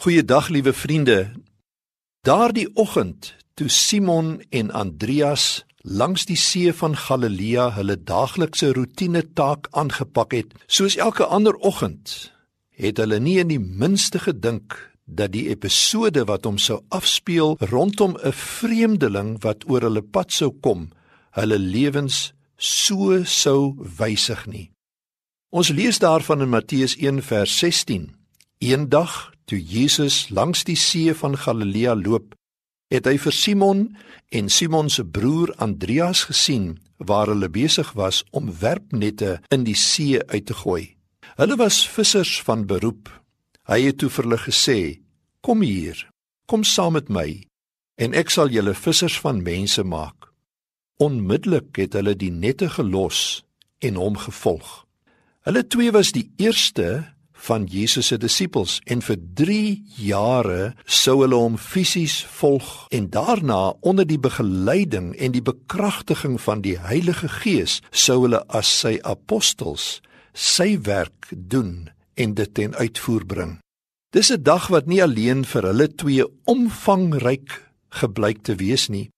Goeiedag liewe vriende. Daardie oggend toe Simon en Andreas langs die see van Galilea hulle daaglikse roetine taak aangepak het, soos elke ander oggend, het hulle nie in die minste gedink dat die episode wat hom sou afspeel rondom 'n vreemdeling wat oor hulle pad sou kom, hulle lewens so sou wysig nie. Ons lees daarvan in Matteus 1 vers 16. Eendag Toe Jesus langs die see van Galilea loop, het hy vir Simon en Simon se broer Andreas gesien waar hulle besig was om werpnette in die see uit te gooi. Hulle was vissers van beroep. Hy het toe vir hulle gesê: "Kom hier, kom saam met my en ek sal julle vissers van mense maak." Onmiddellik het hulle die nette gelos en hom gevolg. Hulle twee was die eerste van Jesus se disippels en vir 3 jare sou hulle hom fisies volg en daarna onder die begeleiding en die bekragtiging van die Heilige Gees sou hulle as sy apostels sy werk doen en dit ten uitvoer bring. Dis 'n dag wat nie alleen vir hulle twee omvangryk gebleik te wees nie,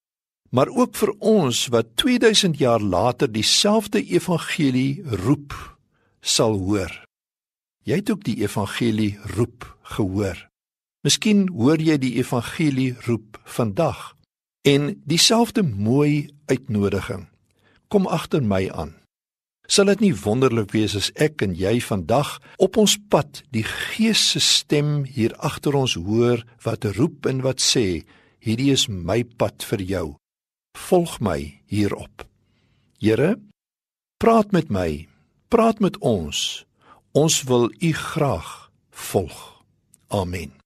maar ook vir ons wat 2000 jaar later dieselfde evangelie roep sal hoor. Jy het ook die evangelie roep gehoor. Miskien hoor jy die evangelie roep vandag en dieselfde mooi uitnodiging. Kom agter my aan. Sal dit nie wonderlik wees as ek en jy vandag op ons pad die Gees se stem hier agter ons hoor wat roep en wat sê, hierdie is my pad vir jou. Volg my hierop. Here, praat met my. Praat met ons Ons wil U graag volg. Amen.